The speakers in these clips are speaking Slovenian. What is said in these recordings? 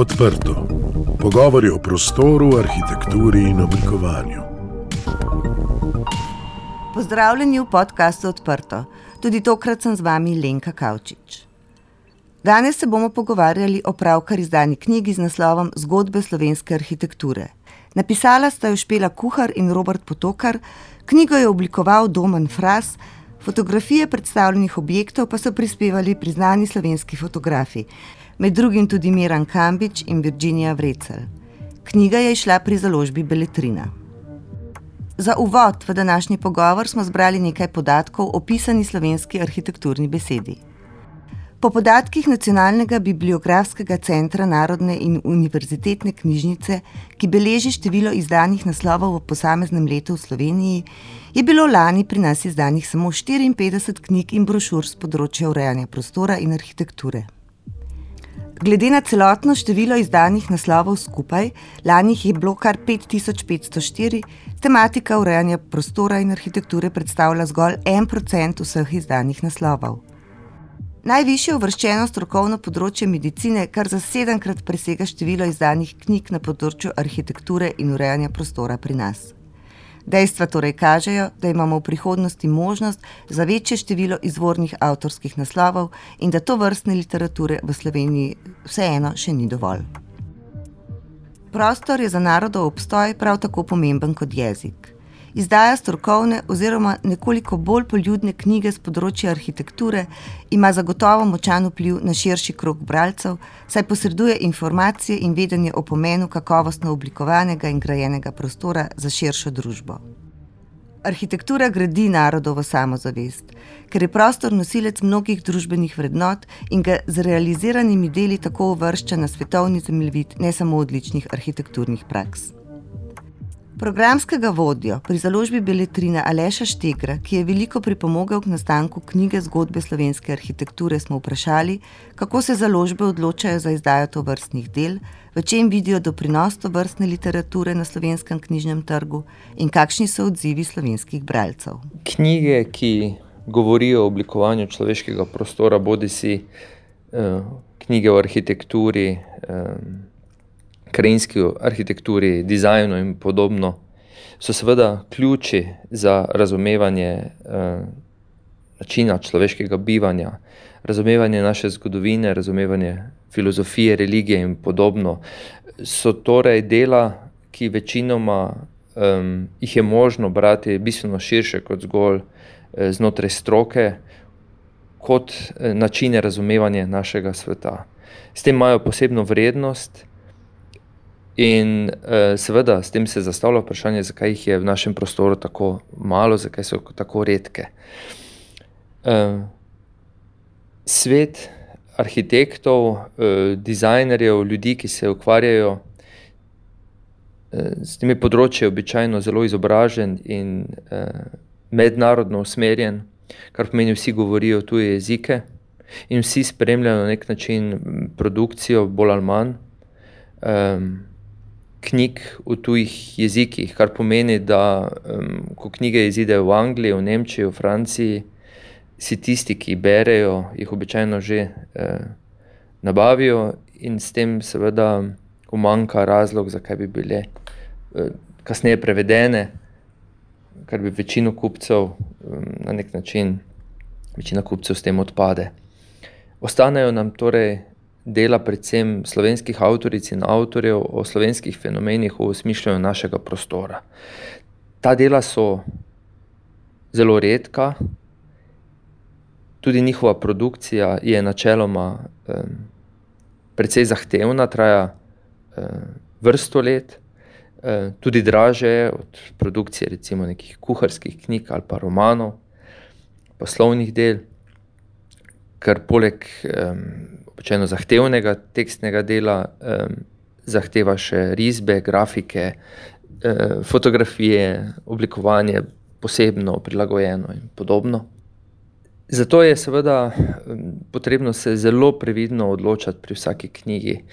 Odprto. Pogovori o prostoru, arhitekturi in oblikovanju. Pozdravljeni v podkastu Odprto. Tudi tokrat sem z vami Lenka Kavčič. Danes se bomo pogovarjali o pravkar izdani knjigi z naslovom Zgodbe slovenske arhitekture. Napisala sta jo Špela Kuhar in Robert Potokar, knjigo je oblikoval Domen Fras, fotografije predstavljenih objektov pa so prispevali priznani slovenski fotografi med drugim tudi Miran Kambič in Virginija Vrecel. Knjiga je išla pri založbi Beletrina. Za uvod v današnji pogovor smo zbrali nekaj podatkov o pisani slovenski arhitekturni besedi. Po podatkih Nacionalnega bibliografskega centra Narodne in univerzitetne knjižnice, ki beleži število izdanih naslovov v posameznem letu v Sloveniji, je bilo lani pri nas izdanih samo 54 knjig in brošur z področja urejanja prostora in arhitekture. Glede na celotno število izdanih naslovov skupaj, lani jih je bilo kar 5504, tematika urejanja prostora in arhitekture predstavlja zgolj en procent vseh izdanih naslovov. Najvišje uvrščeno strokovno področje medicine kar za sedemkrat presega število izdanih knjig na področju arhitekture in urejanja prostora pri nas. Dejstva torej kažejo, da imamo v prihodnosti možnost za večje število izvornih avtorskih naslovov in da to vrstne literature v Sloveniji vseeno še ni dovolj. Prostor je za narodov obstoj prav tako pomemben kot jezik izdaja strokovne oziroma nekoliko bolj poljudne knjige z področja arhitekture, ima zagotovo močan vpliv na širši krog bralcev, saj posreduje informacije in vedenje o pomenu kakovostno oblikovanega in grajenega prostora za širšo družbo. Arhitektura gradi narodovo samozavest, ker je prostor nosilec mnogih družbenih vrednot in ga z realiziranimi deli tako uvršča na svetovni zemljevid ne samo odličnih arhitekturnih praks. Programskega vodjo pri založbi Beletrina Aleša Štegra, ki je veliko pripomogel k nastanku knjige zgodbe slovenske arhitekture, smo vprašali, kako se založbe odločajo za izdajo to vrstnih del, v čem vidijo doprinos to vrstne literature na slovenskem knjižnem trgu in kakšni so odzivi slovenskih bralcev. Knjige, ki govorijo o oblikovanju človeškega prostora, bodi si eh, knjige o arhitekturi. Eh, krajinski arhitekturi, dizajnu in podobno, so seveda ključi za razumevanje uh, načina človeškega bivanja, razumevanje naše zgodovine, razumevanje filozofije, religije in podobno. So torej dela, ki večinoma um, jih je možno brati bistveno širše kot zgolj uh, znotraj stroke, kot uh, načine razumevanja našega sveta. S tem imajo posebno vrednost. In uh, seveda s tem se zastavlja vprašanje, zakaj jih je v našem prostoru tako malo, zakaj so tako redke. Uh, svet arhitektov, uh, dizajnerjev, ljudi, ki se ukvarjajo uh, s temi področji, je običajno zelo izobražen in uh, mednarodno usmerjen, kar pomeni, vsi govorijo tuje jezike in vsi spremljajo na nek način produkcijo, bolj ali manj. Um, knjig v tujih jezikih, kar pomeni, da um, ko knjige izidejo v Angliji, v Nemčiji, v Franciji, si tisti, ki berejo, jih običajno že eh, nabavijo, in s tem, seveda, umanka razlog, zakaj bi bile eh, kasneje prevedene, kar bi večino kupcev um, na nek način, večina kupcev s tem odpade. Ostanejo nam torej dela predvsem slovenskih avtoric in avtorjev o slovenskih fenomenih v osmišljanju našega prostora. Ta dela so zelo redka, tudi njihova produkcija je načeloma um, precej zahtevna, traja um, vrsto let, um, tudi draže od produkcije recimo nekih kuharskih knjig ali pa romanov, poslovnih del, ker poleg um, običajno zahtevnega tekstnega dela, um, zahteva še risbe, grafike, um, fotografije, oblikovanje posebno, prilagojeno in podobno. Zato je seveda potrebno se zelo previdno odločati pri vsaki knjigi.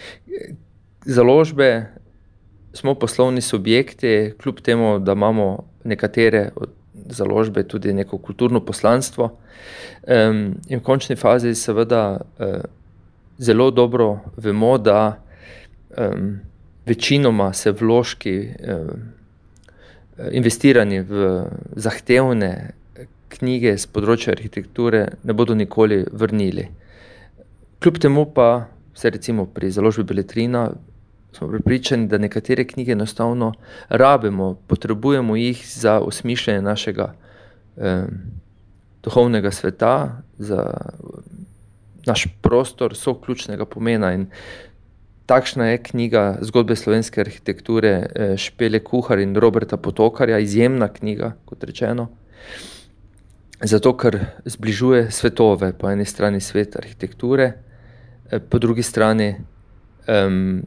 Založbe smo poslovni subjekti, kljub temu, da imamo nekatere od založbe tudi neko kulturno poslanstvo. Um, in v končni fazi, seveda, uh, zelo dobro vemo, da um, večinoma se vložki, um, investirani v zahtevne knjige z področja arhitekture, ne bodo nikoli vrnili. Kljub temu pa se recimo pri založbi Beletrina. Smo pripričani, da nekatere knjige enostavno rabimo, potrebujemo jih za osmišljanje našega eh, duhovnega sveta, za naš prostor, so ključnega pomena. In takšna je knjiga Zgodbe slovenske arhitekture eh, Špele Kuhar in Roberta Potokarja, izjemna knjiga, kot rečeno. Zato, ker zbližuje svetove, po eni strani svet arhitekture, eh, po drugi strani um,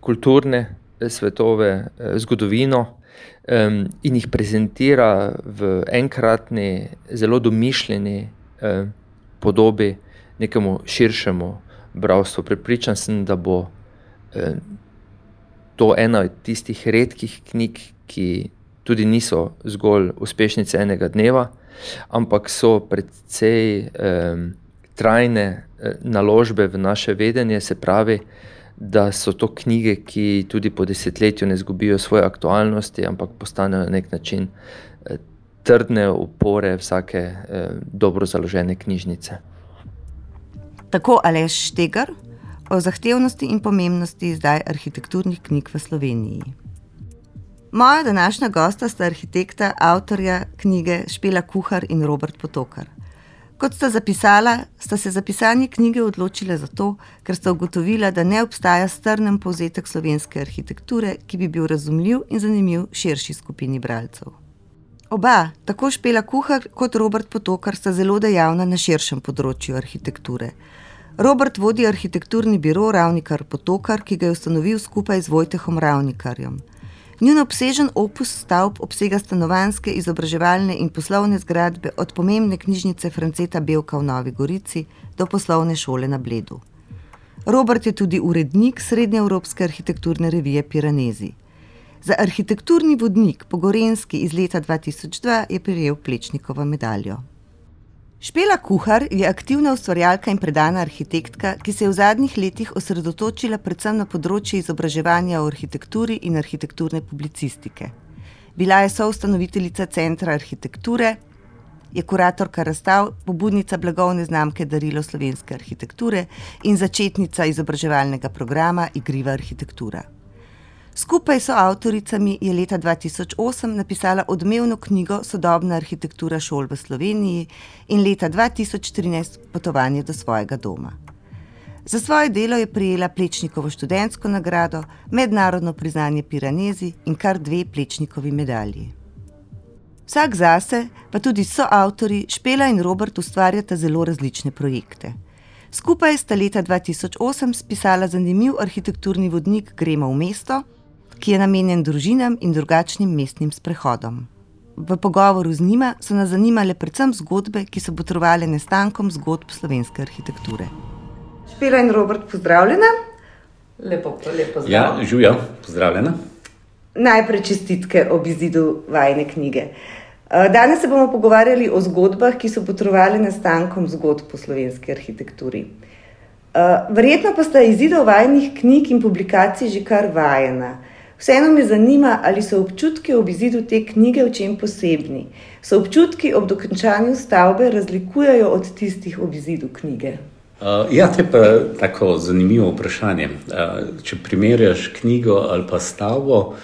kulturne eh, svetove, zgodovino um, in jih prezentira v enkratni, zelo domišljeni um, podobi nekemu širšemu bralstvu. Pripričan sem, da bo um, to ena od tistih redkih knjig, ki tudi niso zgolj uspešnice enega dneva, ampak so predvsej um, trajne uh, naložbe v naše vedenje, se pravi, da so to knjige, ki tudi po desetletju ne izgubijo svoje aktualnosti, ampak postanejo na nek način eh, trdne opore vsake eh, dobro založene knjižnice. Tako Aleš Štegar o zahtevnosti in pomembnosti zdaj arhitekturnih knjig v Sloveniji. Moja današnja gosta sta arhitekta, avtorja knjige Špela Kuhar in Robert Potokar. Kot sta zapisala, sta se za pisanje knjige odločila zato, ker sta ugotovila, da ne obstaja strnem povzetek slovenske arhitekture, ki bi bil razumljiv in zanimiv širši skupini bralcev. Oba, tako Špela Kuhar kot Robert Potokar, sta zelo dejavna na širšem področju arhitekture. Robert vodi arhitekturni biro Ravnikar Potokar, ki ga je ustanovil skupaj z Vojtehom Ravnikarjem. Njun obsežen opus stavb obsega stanovanske, izobraževalne in poslovne zgradbe, od pomembne knjižnice Franceta Belka v Novi Gorici do poslovne šole na Bledu. Robert je tudi urednik Srednjeevropske arhitekturne revije Piranezi. Za arhitekturni vodnik Pogorenski iz leta 2002 je prijel Plečnikovo medaljo. Špela Kuhar je aktivna ustvarjalka in predana arhitektka, ki se je v zadnjih letih osredotočila predvsem na področje izobraževanja o arhitekturi in arhitekturne publicistike. Bila je soustanoviteljica Centra arhitekture, je kuratorka razstav, pobudnica blagovne znamke Darilo slovenske arhitekture in začetnica izobraževalnega programa Igriva arhitektura. Skupaj s avtoricami je leta 2008 napisala odmevno knjigo Sodobna arhitektura šol v Sloveniji in leta 2013 Potovanje do svojega doma. Za svoje delo je prijela Plečnikovo študentsko nagrado, mednarodno priznanje Piranezi in kar dve Plečnikovi medalji. Vsak zase, pa tudi so avtori, Špela in Robert ustvarjata zelo različne projekte. Skupaj sta leta 2008 spisala zanimiv arhitekturni vodnik Gremo v mesto, ki je namenjen družinam in drugačnim mestnim sprehodom. V pogovoru z njima so nas zanimale predvsem zgodbe, ki so potrovale nestankom zgodb slovenske arhitekture. Špira in Robert, pozdravljena. Lepo, lepo zdaj. Ja, živijo, pozdravljena. Najprej čestitke ob izidu vajne knjige. Eh, danes se bomo pogovarjali o zgodbah, ki so potrovale nestankom zgodb po slovenski arhitekturi. Eh, verjetno pa sta izidov vajnih knjig in publikacij že kar vajena. Vseeno me zanima, ali so občutki ob izidu te knjige v čem posebni. So občutki ob dokončanju stavbe razlikujejo od tistih ob izidu knjige? Uh, ja, to je pa tako zanimivo vprašanje. Uh, če primerjaš knjigo ali pa stavbo,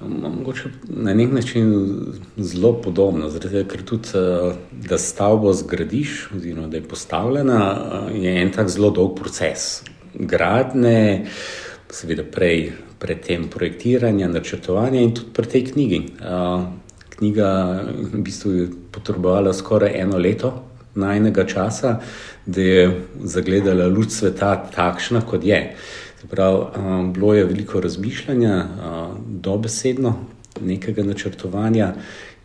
mogoče na nek način zelo podobno. Zato, ker tudi, uh, da stavbo zgradiš, oziroma da je postavljena, uh, je en tak zelo dolg proces. Gradne, seveda prej predtem projektiranja, načrtovanja in tudi pri tej knjigi. Knjiga v bistvu je potrebovala skoraj eno leto najnega časa, da je zagledala luč sveta takšna, kot je. Prav, bilo je veliko razmišljanja, dobesedno nekega načrtovanja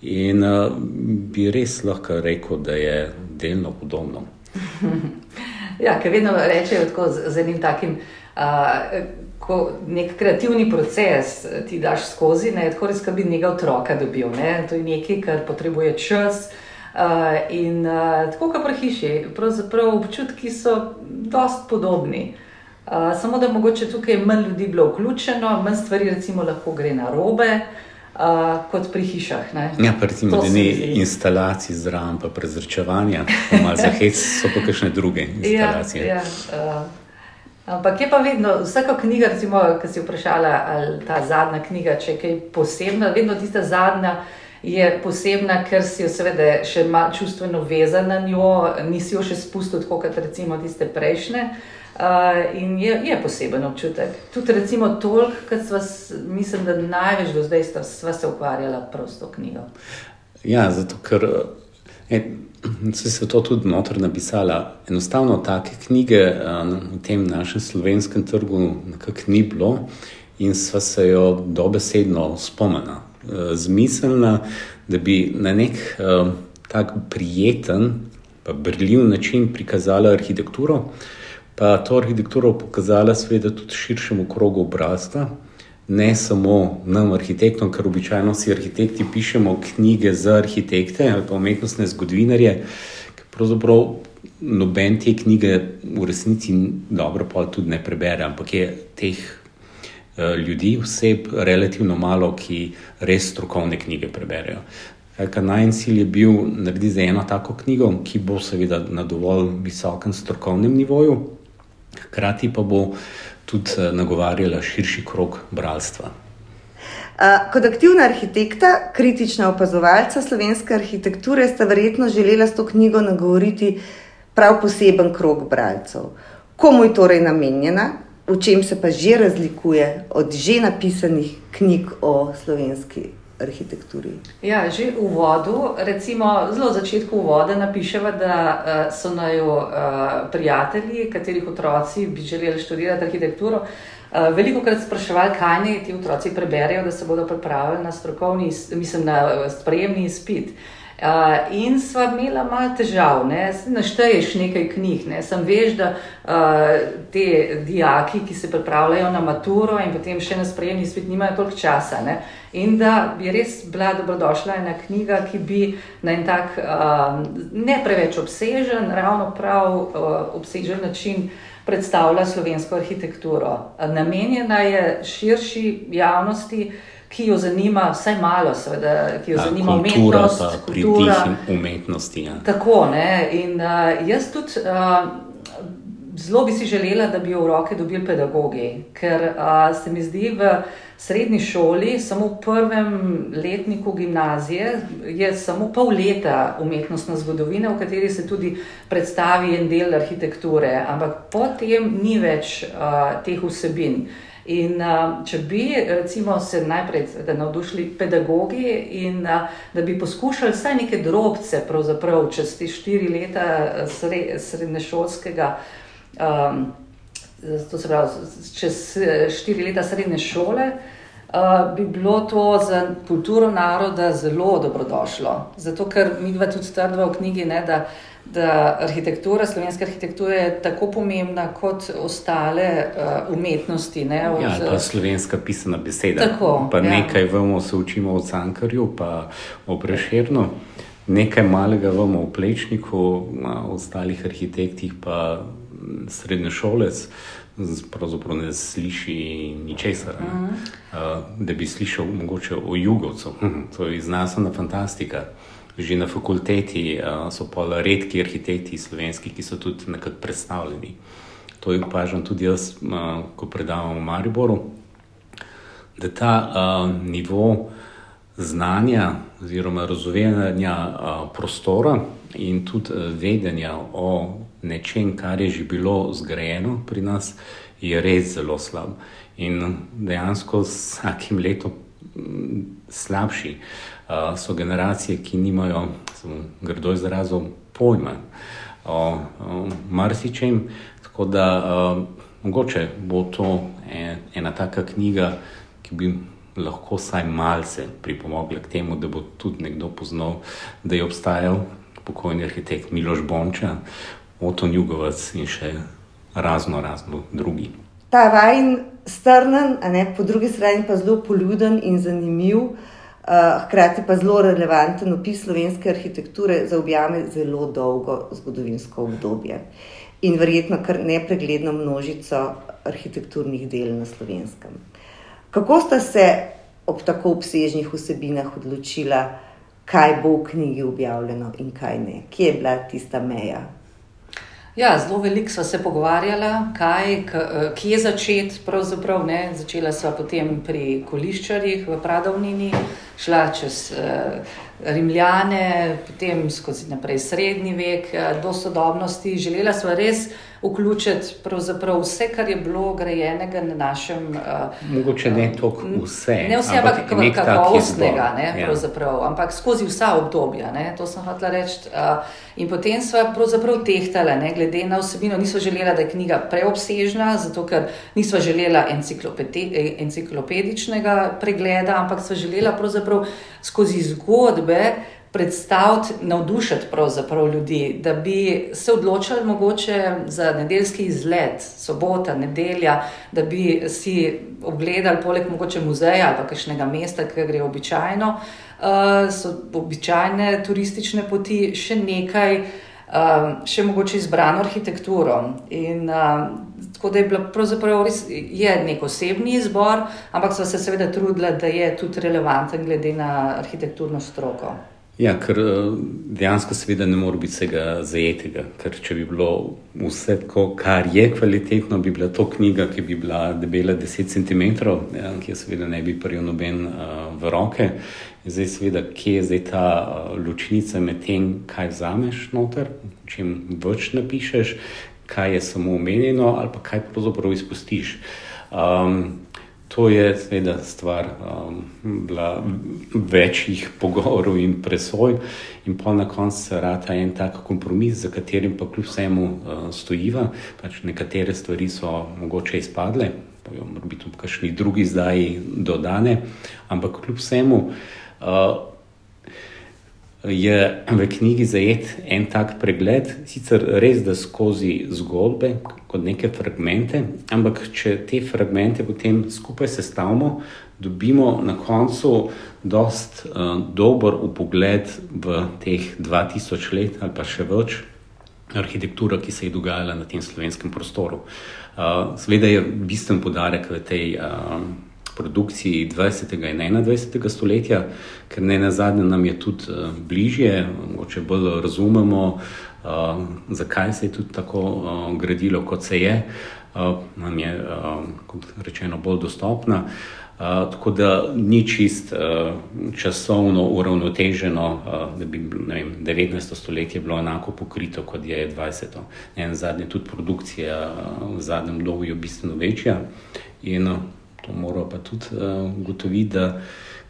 in bi res lahko rekel, da je delno podobno. Ja, ker vedno rečejo tako z enim takim. Ko nek kreativni proces eh, ti daš skozi, ne, tako res, da bi nekaj otroka dobil. Ne. To je nekaj, kar potrebuje čas. Uh, in uh, tako kot pri hiši, pravzaprav občutki so precej podobni. Uh, samo da mogoče tukaj manj ljudi bilo vključeno, manj stvari recimo lahko gre na robe. Uh, kot pri hišah. Ne? Ja, pa recimo, da ni instalacij zraven, pa prezračevanja, malo za hec, so pa kakšne druge ja, instalacije. Ja, ja, uh, ampak je pa vedno, vsaka knjiga, recimo, ki si vprašala, ali ta zadnja knjiga, če je kaj posebna, vedno tista zadnja je posebna, ker si jo seveda še malo čustveno vezana na njo, nisi jo še spustil tako kot recimo tiste prejšnje. Uh, in je, je poseben občutek. Tudi, recimo, toliko, kot smo, mislim, da največ do zdaj smo se ukvarjali prav s to knjigo. Ja, zato ker e, se je to tudi notor napisala. Enostavno, take knjige uh, v tem našem slovenskem trgu nekako ni bilo in sva se jo dobesedno spomnila. Uh, zmiselna, da bi na nek uh, tak prijeten, pa brljiv način prikazala arhitekturo. Pa to arhitekturo pokazala seveda tudi širšemu krogu obrazca, ne samo nam, arhitektom, ker običajno si arhitekti pišemo knjige za arhitekte ali pa umetnostne zgodovinarje, ker pravzaprav noben te knjige v resnici dobro pa tudi ne prebere, ampak je teh uh, ljudi, vseb relativno malo, ki res strokovne knjige preberejo. Najmanj cilj je bil narediti za eno tako knjigo, ki bo seveda na dovolj visokem strokovnem nivoju, hkrati pa bo tudi eh, nagovarjala širši krog bralstva. Kot aktivna arhitekta, kritična opazovalca slovenske arhitekture, sta verjetno želela s to knjigo nagovoriti prav poseben krog bralcev. Komu je torej namenjena, v čem se pa že razlikuje od že napisanih knjig o slovenski arhitekturi. Ja, že v uvodu, recimo zelo začetku uvoda, napišemo, da uh, so najo uh, prijatelji, katerih otroci bi želeli študirati arhitekturo. Uh, veliko krat spraševali, kaj naj ti otroci preberejo, da se bodo pripravili na strokovni, mislim, na sprejemni izpit. Uh, Uh, in sva imela malo težav, ne našteješ nekaj knjig, ne sem veš, da uh, te dijaki, ki se pripravljajo na maturo in potem še na sprejemni svet, nimajo toliko časa. Ne? In da bi res bila dobrodošla ena knjiga, ki bi na en tak uh, ne preveč obsežen, ravno prav uh, obsežen način predstavlja slovensko arhitekturo. Namenjena je širši javnosti ki jo zanima, vsaj malo, seveda, ki jo ja, zanima kultura, umetnost, kultura in umetnosti. Ja. Tako, ne? In uh, jaz tudi uh, zelo bi si želela, da bi jo v roke dobili pedagogi, ker uh, se mi zdi v srednji šoli, samo v prvem letniku gimnazije, je samo pol leta umetnostna zgodovina, v kateri se tudi predstavi en del arhitekture, ampak potem ni več uh, teh vsebin. In uh, če bi recimo, se najprej navdušili pedagogi in uh, da bi poskušali vsaj neke drobce, pravzaprav čez te štiri leta sre, srednješolskega, um, to se pravi, čez štiri leta srednje šole. Uh, bi bilo to za kulturo naroda zelo dobrodošlo. Zato, ker mi dva tudi trdva v knjigi, ne, da uh, da arhitektura, slovenska arhitektura je tako pomembna kot ostale uh, umetnosti. Ne, od, ja, pa slovenska pisana beseda. Tako, pa ja. nekaj vemo, se učimo o Cankarju, pa o Prešernu, nekaj malega vemo o Plečniku, o ostalih arhitektih, pa srednješolec. Pravzaprav ne sliši ničesar. Uh -huh. uh, da bi slišal mogoče o jugovcu, to je znanstvena fantastika. Uh, že na fakulteti so pa redki arhitekti slovenski, ki so tudi nekako predstavljeni. To je opažam tudi jaz, ko predavam v Mariboru, da ta uh, nivo znanja oziroma razumevanja uh, prostora in tudi vedenja o nečem, kar je že bilo zgrajeno pri nas, je res zelo slab in dejansko s vsakim letom slabši. Uh, so generacije, ki nimajo, grdo izrazov, pojma o, o marsičem. Tako da uh, mogoče bo to ena taka knjiga, ki bi lahko vsaj malce pripomogla k temu, da bo tudi nekdo poznal, da je obstajal pokojni arhitekt Miloš Bonča, Oto Jugovac in še razno razno drugi. Ta vajen strnen, ne po drugi strani pa zelo poljuden in zanimiv. Eh, hkrati pa zelo relevanten opis slovenske arhitekture za objame zelo dolgo zgodovinsko obdobje. in verjetno kar nepregledno množico arhitekturnih del na slovenskem. Kako sta se ob tako obsežnih vsebinah odločila, kaj bo v knjigi objavljeno in kaj ne? Kje je bila tista meja? Ja, zelo veliko smo se pogovarjali, kaj, kje začeti. Začela sva potem pri koliščarjih v Pradovnini, šla čez uh, Rimljane, potem skozi naprej srednji vek, uh, do sodobnosti. Želela sva res vključiti vse, kar je bilo grajenega na našem. Uh, Mogoče ne toliko vse. Ne vse, ampak kakovostnega, ja. ampak skozi vsa obdobja. Ne, to sem hotela reči. Uh, in potem sva pravzaprav tehtala, ne, glede na vsebino, nisva želela, da je knjiga preobsežna, zato ker nisva želela enciklopedičnega pregleda, ampak sva želela skozi zgodbe predstaviti, navdušiti ljudi, da bi se odločili mogoče za nedeljski izlet, sobota, nedelja, da bi si ogledali poleg mogoče muzeja ali kakšnega mesta, ki gre običajno, uh, so običajne turistične poti, še nekaj, uh, še mogoče izbrano arhitekturo. In, uh, Tako da je bilo pravzaprav res nek osebni izbor, ampak so se seveda trudili, da je tudi relevanten glede na arhitekturno stroko. Ja, ker eh, dejansko seveda ne more biti vsega zajetega. Ker če bi bilo vse tako, kar je kvalitetno, bi bila to knjiga, ki bi bila debela 10 cm, ja, ki jo seveda ne bi prijel noben uh, v roke. Zdaj, seveda, kje je zdaj ta uh, ločnica med tem, kaj vzameš noter, čim več napišeš, kaj je samo omenjeno, ali pa kaj pravzaprav izpustiš. Um, To je seveda stvar um, večjih pogovorov in presoj, in pa na koncu se rata en tak kompromis, za katerim pa kljub vsemu uh, stojiva. Pač nekatere stvari so mogoče izpadle, pa mora biti tudi kakšni drugi zdaj dodane, ampak kljub vsemu. Uh, je v knjigi zajet en tak pregled, sicer res da skozi zgodbe, kot neke fragmente, ampak če te fragmente potem skupaj sestavimo, dobimo na koncu dost uh, dober upogled v teh 2000 let ali pa še več arhitektura, ki se je dogajala na tem slovenskem prostoru. Uh, Sveda je bistven podarek v tej uh, produkciji 20. in 21. stoletja, ker ne na zadnje nam je tudi uh, bližje, mogoče bolj razumemo, uh, zakaj se je tudi tako uh, gradilo, kot se je, nam je, kot rečeno, bolj dostopna. Tako da ni čist časovno uravnoteženo, da bi vem, 19. stoletje bilo enako pokrito kot je 20. Ne, zadnje tudi produkcija v zadnjem obdobju bistveno večja. In, to moramo pa tudi uh, ugotoviti, da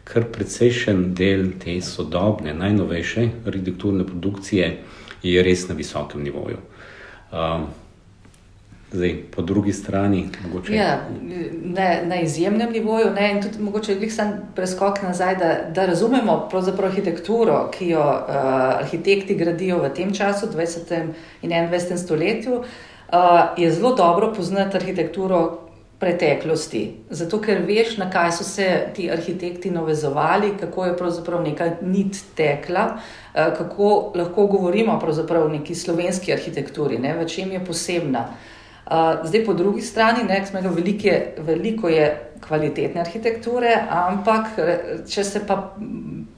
kar precejšen del te sodobne, najnovejše arhitekturne produkcije je res na visokem nivoju. Uh, Zdaj, po drugi strani, mogoče. Ja, ne, na izjemnem nivoju, ne, in tudi mogoče velik sem preskok nazaj, da, da razumemo arhitekturo, ki jo uh, arhitekti gradijo v tem času, 20. in 21. stoletju. Uh, je zelo dobro poznati arhitekturo, preteklosti. Zato, ker veš, na kaj so se ti arhitekti navezovali, kako je pravzaprav neka nit tekla, eh, kako lahko govorimo o neki slovenski arhitekturi, ne, v čem je posebna. Eh, zdaj, po drugi strani, ne, veliko, je, veliko je kvalitetne arhitekture, ampak če se pa,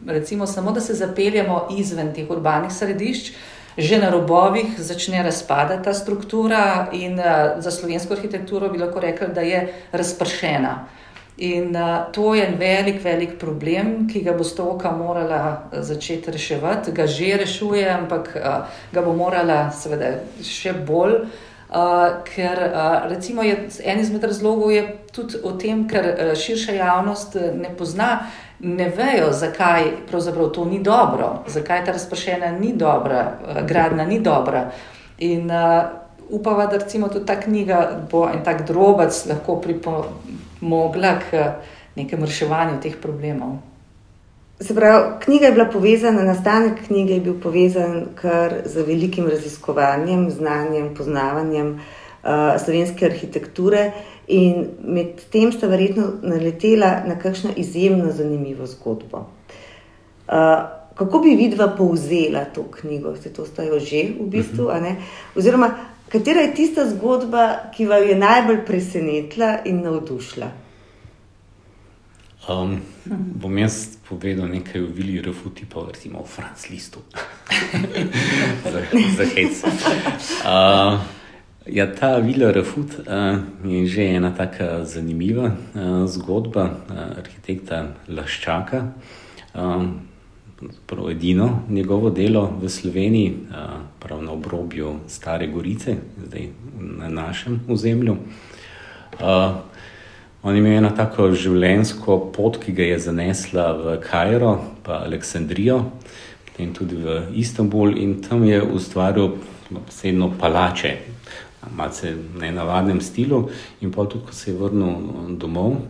recimo, samo da se zapeljemo izven teh urbanih središč že na robovih začne razpadati ta struktura, in uh, za slovensko arhitekturo bi lahko rekli, da je razpršena. In uh, to je en velik, velik problem, ki ga bo stroka morala eh, začeti reševati, ga že rešuje, ampak uh, ga bo morala, seveda, še bolj. Uh, ker uh, recimo je, en izmed razlogov je tudi o tem, ker uh, širša javnost ne pozna ne vejo, zakaj pravzaprav to ni dobro, zakaj ta razpršena ni dobra, eh, gradna ni dobra. In uh, upava, da recimo tudi ta knjiga bo en tak drobec lahko pripomogla k nekemu reševanju teh problemov. Se pravi, knjiga je bila povezana, nastanek knjige je bil povezan kar z velikim raziskovanjem, znanjem, poznavanjem uh, slovenske arhitekture. In med tem sta verjetno naletela na kakšno izjemno zanimivo zgodbo. Uh, kako bi vidva povzela to knjigo, se to stajo že v bistvu? Uh -huh. Oziroma, Katera je tista zgodba, ki vam je najbolj presenetila in navdušila? Um, bom jaz povedal nekaj o Vili Refuti, pa recimo o Franz Listu. za, za hec. Uh, ja, ta Vila Refut uh, je že ena tako zanimiva uh, zgodba uh, arhitekta Laščaka. Um, prav edino njegovo delo v Sloveniji, prav na obrobju Stare Gorice, zdaj na našem ozemlju. On je imel eno tako življenjsko pot, ki ga je zanesla v Kajro, pa Aleksandrijo, in tudi v Istanbul, in tam je ustvaril posebno palače, malce ne navadnem stilu, in pa tudi, ko se je vrnil domov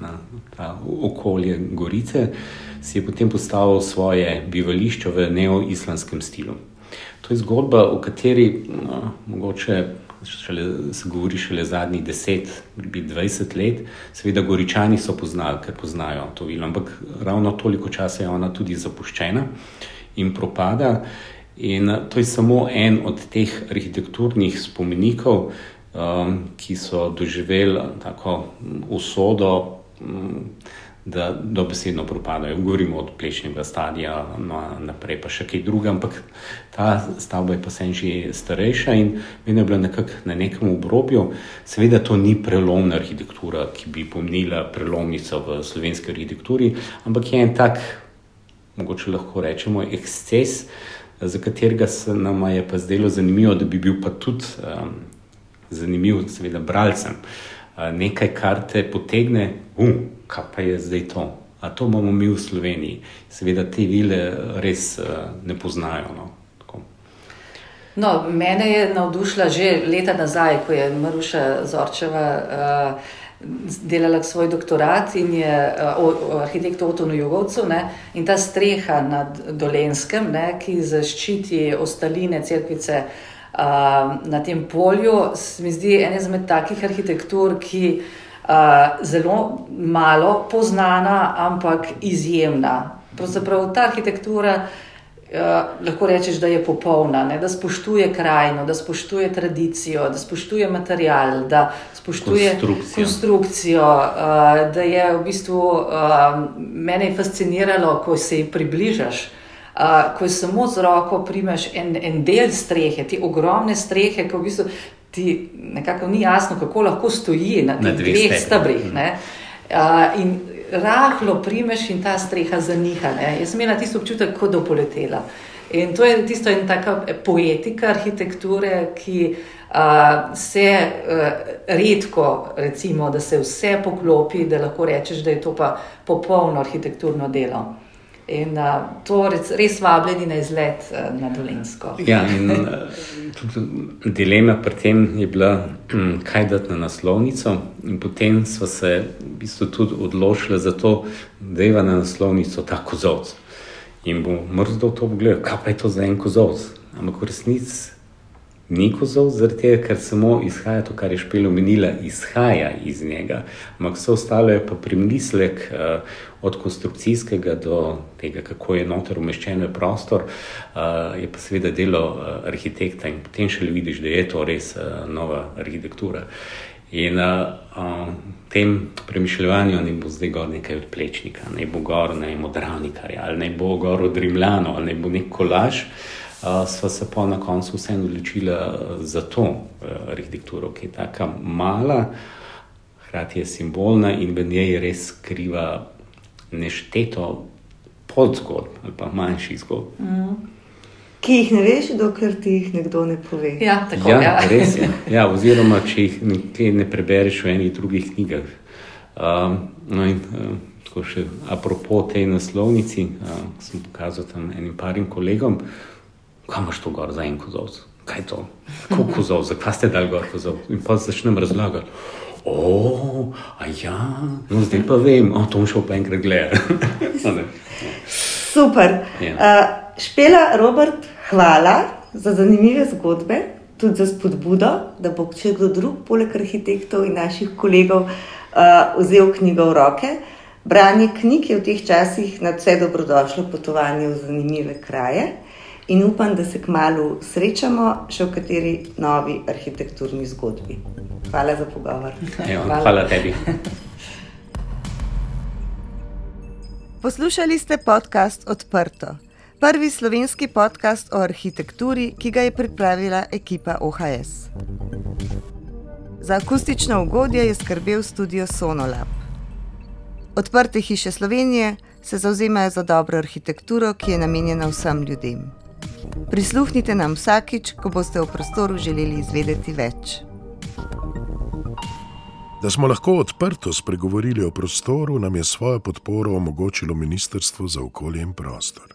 na ta okolje Gorice si je potem postavil svoje bivališče v neoislamskem stilu. To je zgodba, o kateri no, mogoče šele, govori šele zadnjih 10-20 let. Seveda, goričani so poznali, ker poznajo to vilo, ampak ravno toliko časa je ona tudi zapuščena in propada. In to je samo en od teh arhitekturnih spomenikov, um, ki so doživeli tako usodo. Um, da dobesedno propadajo. Govorimo od plešnjega stadija no, naprej, pa še kaj druga, ampak ta stavba je pa se že starejša in vedno je bila nekako na nekem obrobju. Seveda to ni prelomna arhitektura, ki bi pomnila prelomnico v slovenski arhitekturi, ampak je en tak, mogoče lahko rečemo, eksces, za katerega se nam je pa zdelo zanimivo, da bi bil pa tudi um, zanimiv, seveda, bralcem. Uh, nekaj, kar te potegne, um, kaj pa je zdaj to. A to imamo mi v Sloveniji. Seveda te vile res uh, ne poznajo. No. No, mene je navdušila že leta nazaj, ko je Maruša Zorčeva uh, delala svoj doktorat in je uh, o, o arhitektu Otonu Jugovcu ne, in ta streha nad Dolenskem, ne, ki zaščiti ostaline crkvice uh, na tem polju, se mi zdi ena izmed takih arhitektur, ki uh, zelo malo poznana, ampak izjemna. Pravzaprav ta arhitektura uh, lahko rečeš, da je popolna, ne? da spoštuje krajino, da spoštuje tradicijo, da spoštuje material, da spoštuje konstrukcijo. konstrukcijo uh, da je v bistvu uh, mene je fasciniralo, ko se ji približaš. Uh, ko samo z roko primeš en, en del strehe, te ogromne strehe, ki v bistvu ti nekako ni jasno, kako lahko stoji na teh dveh stebrih. Uh, in rahlo primeš in ta streha zaniha. Ne? Jaz sem imela tisto občutek, kot da poletela. In to je tisto ena taka poetika arhitekture, ki uh, se uh, redko, recimo, da se vse poklopi, da lahko rečeš, da je to pa popolno arhitekturno delo. In uh, to res, res vabljeni na izlet uh, na Dolensko. Ja, in uh, dilema pri tem je bila, um, kaj dati na naslovnico. In potem smo se v bistvu tudi odločili za to, da je na naslovnico ta kozovc. In bo mrzlo to pogledati, kaj pa je to za en kozovc. Ampak v resnici ni kozov, zaradi tega, ker samo izhaja to, kar je špelo menila, izhaja iz njega. Ampak vse ostalo je pa premislek uh, od konstrukcijskega do tega, kako je noter umeščen v prostor, uh, je pa seveda delo uh, arhitekta in potem še le vidiš, da je to res uh, nova arhitektura. In na uh, tem premišljanju ne bo zdaj gor nekaj od plečnika, ne bo gor ne bo dravnikarja, ali ne bo gor od Rimljano, ali ne bo nek kolaž. Uh, sva se pa na koncu vseeno odločila za to uh, arhitekturo, ki je tako mala, hkrati je simbolna in v njej res skriva nešteto podzgodb ali pa manjših zgodb. Mm. Ki jih ne veš, dokler ti jih nekdo ne pove. Ja, tako, ja, ja. res je. Ja, oziroma, če jih nekaj ne prebereš v enih drugih knjigah. Um, no in, uh, tako še apropo tej naslovnici, uh, sem pokazal tam enim parim kolegom, uh, kam imaš to gor za en kozovc? Kaj je to? Kako kozovc, zakaj ste dal gor kozovc? In pa začnem razlagati. O, a ja, no zdaj pa vem, o tom šel pa enkrat gledati. Super. Ja. Uh, špela Robert, hvala za zanimive zgodbe, tudi za spodbudo, da bo če kdo drug, poleg arhitektov in naših kolegov, uh, vzel knjigo v roke. Branje knjig je v teh časih na vse dobrodošlo potovanje v zanimive kraje. In upam, da se kmalo srečamo še v kateri novi arhitekturni zgodbi. Hvala za pogovor. Evo, hvala. hvala tebi. Poslušali ste podcast Odprto, prvi slovenski podcast o arhitekturi, ki ga je pripravila ekipa OHS. Za akustično ugodje je skrbel studio Sonolab. Odprte hiše Slovenije se zauzemajo za dobro arhitekturo, ki je namenjena vsem ljudem. Prisluhnite nam vsakič, ko boste v prostoru želeli izvedeti več. Da smo lahko odprto spregovorili o prostoru, nam je svojo podporo omogočilo Ministrstvo za okolje in prostor.